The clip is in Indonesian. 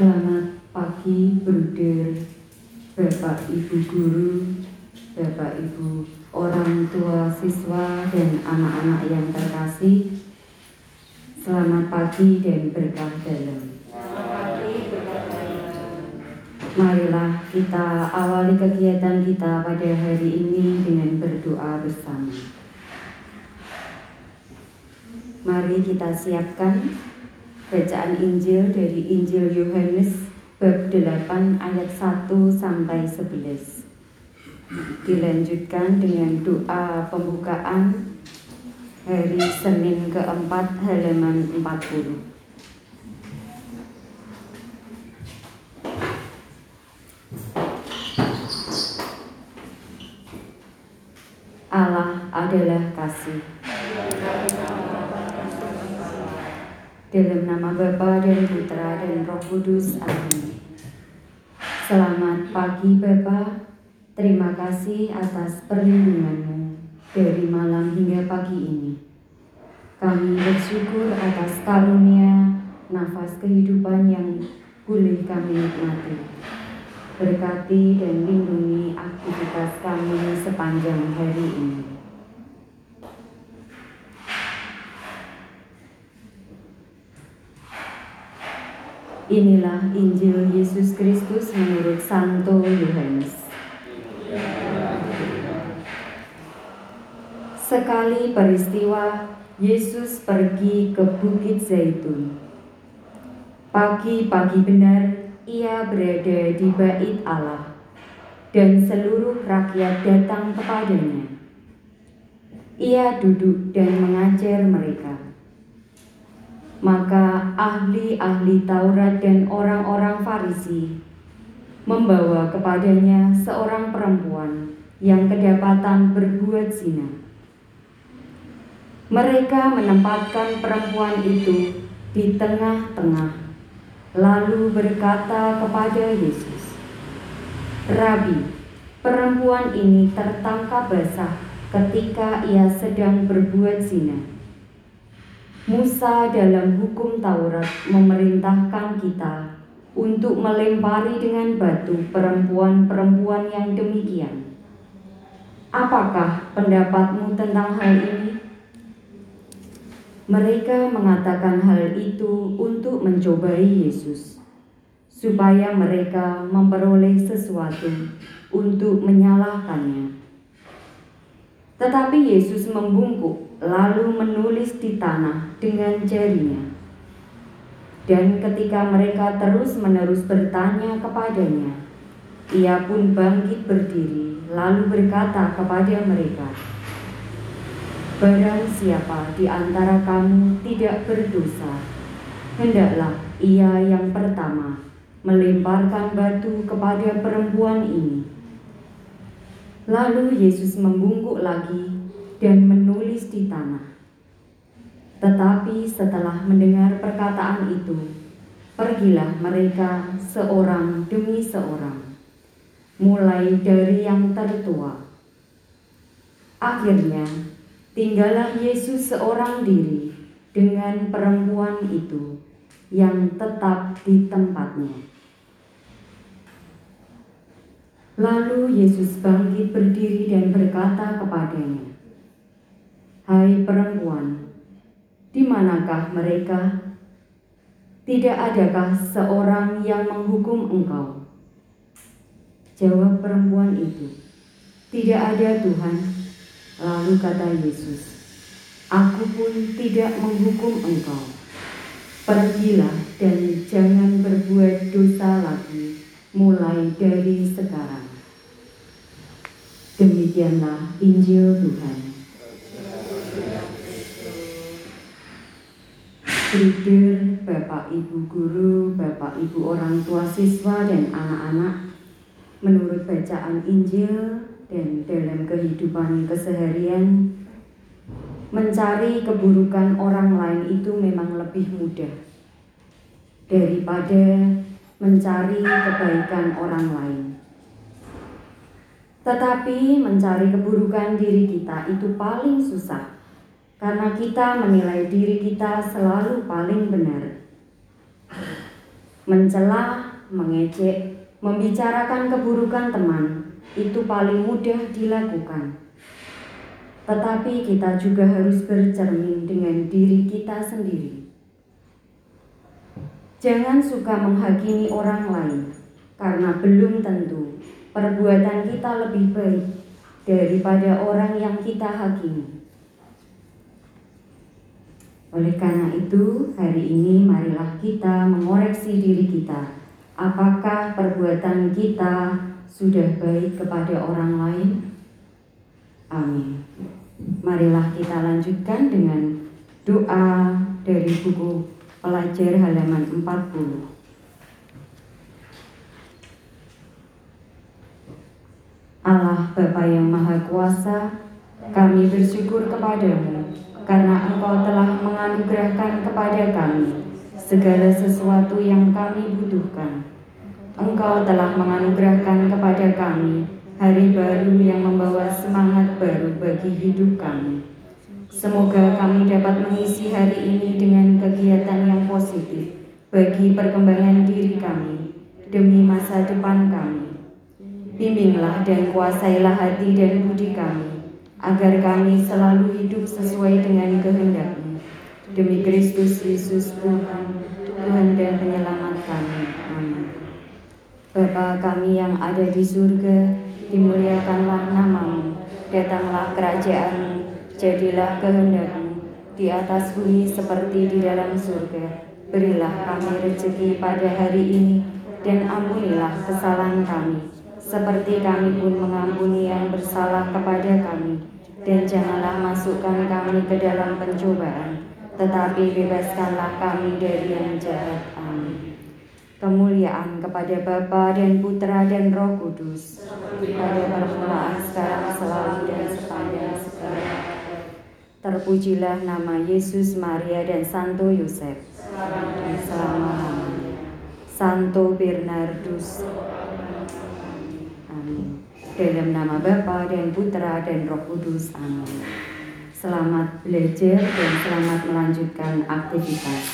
Selamat pagi, Bruder, Bapak Ibu guru, Bapak Ibu orang tua siswa dan anak-anak yang terkasih. Selamat pagi dan berkah dalam. Marilah kita awali kegiatan kita pada hari ini dengan berdoa bersama. Mari kita siapkan Bacaan Injil dari Injil Yohanes bab 8 ayat 1 sampai 11. Dilanjutkan dengan doa pembukaan hari Senin keempat halaman 40. Allah adalah kasih. Dalam nama Bapa dan Putra dan Roh Kudus. Amin. Selamat pagi Bapa. Terima kasih atas perlindunganmu dari malam hingga pagi ini. Kami bersyukur atas karunia nafas kehidupan yang boleh kami nikmati. Berkati dan lindungi aktivitas kami sepanjang hari ini. Inilah Injil Yesus Kristus menurut Santo Yohanes. Sekali peristiwa, Yesus pergi ke Bukit Zaitun. Pagi-pagi benar, ia berada di bait Allah, dan seluruh rakyat datang kepadanya. Ia duduk dan mengajar mereka maka ahli-ahli Taurat dan orang-orang Farisi membawa kepadanya seorang perempuan yang kedapatan berbuat zina. Mereka menempatkan perempuan itu di tengah-tengah, lalu berkata kepada Yesus, "Rabi, perempuan ini tertangkap basah ketika ia sedang berbuat zina." Musa dalam hukum Taurat memerintahkan kita untuk melempari dengan batu perempuan-perempuan yang demikian. Apakah pendapatmu tentang hal ini? Mereka mengatakan hal itu untuk mencobai Yesus, supaya mereka memperoleh sesuatu untuk menyalahkannya. Tetapi Yesus membungkuk lalu menulis di tanah dengan jarinya. Dan ketika mereka terus-menerus bertanya kepadanya, ia pun bangkit berdiri, lalu berkata kepada mereka, Barang siapa di antara kamu tidak berdosa, hendaklah ia yang pertama melemparkan batu kepada perempuan ini. Lalu Yesus membungkuk lagi dan menulis di tanah. Tetapi setelah mendengar perkataan itu, pergilah mereka seorang demi seorang, mulai dari yang tertua. Akhirnya, tinggallah Yesus seorang diri dengan perempuan itu yang tetap di tempatnya. Lalu Yesus bangkit berdiri dan berkata kepadanya, Hai perempuan, di manakah mereka? Tidak adakah seorang yang menghukum engkau? Jawab perempuan itu, Tidak ada Tuhan. Lalu kata Yesus, Aku pun tidak menghukum engkau. Pergilah dan jangan berbuat dosa lagi mulai dari sekarang. Demikianlah Injil Tuhan. Bruder, Bapak Ibu guru, Bapak Ibu orang tua siswa dan anak-anak, menurut bacaan Injil dan dalam kehidupan keseharian, mencari keburukan orang lain itu memang lebih mudah daripada mencari kebaikan orang lain. Tetapi mencari keburukan diri kita itu paling susah karena kita menilai diri kita selalu paling benar. Mencela, mengejek, membicarakan keburukan teman itu paling mudah dilakukan. Tetapi kita juga harus bercermin dengan diri kita sendiri. Jangan suka menghakimi orang lain, karena belum tentu perbuatan kita lebih baik daripada orang yang kita hakimi. Oleh karena itu, hari ini marilah kita mengoreksi diri kita. Apakah perbuatan kita sudah baik kepada orang lain? Amin. Marilah kita lanjutkan dengan doa dari buku pelajar halaman 40. Allah Bapa yang Maha Kuasa, kami bersyukur kepadamu karena Engkau telah kepada kami segala sesuatu yang kami butuhkan. Engkau telah menganugerahkan kepada kami hari baru yang membawa semangat baru bagi hidup kami. Semoga kami dapat mengisi hari ini dengan kegiatan yang positif bagi perkembangan diri kami demi masa depan kami. Bimbinglah dan kuasailah hati dan budi kami agar kami selalu hidup sesuai dengan. Demi Kristus Yesus Tuhan, Tuhan dan penyelamat kami. Amin. Bapa kami yang ada di surga, dimuliakanlah namamu, datanglah kerajaanmu, jadilah kehendakmu, di atas bumi seperti di dalam surga. Berilah kami rezeki pada hari ini, dan ampunilah kesalahan kami, seperti kami pun mengampuni yang bersalah kepada kami dan janganlah masukkan kami ke dalam pencobaan, tetapi bebaskanlah kami dari yang jahat. Amin. Kemuliaan kepada Bapa dan Putra dan Roh Kudus, pada permulaan sekarang selalu dan sepanjang segala. Terpujilah nama Yesus, Maria, dan Santo Yosef, selama-lamanya. Santo Bernardus. Amin. Dalam nama Bapa dan Putra dan Roh Kudus. Amin. Selamat belajar dan selamat melanjutkan aktivitas.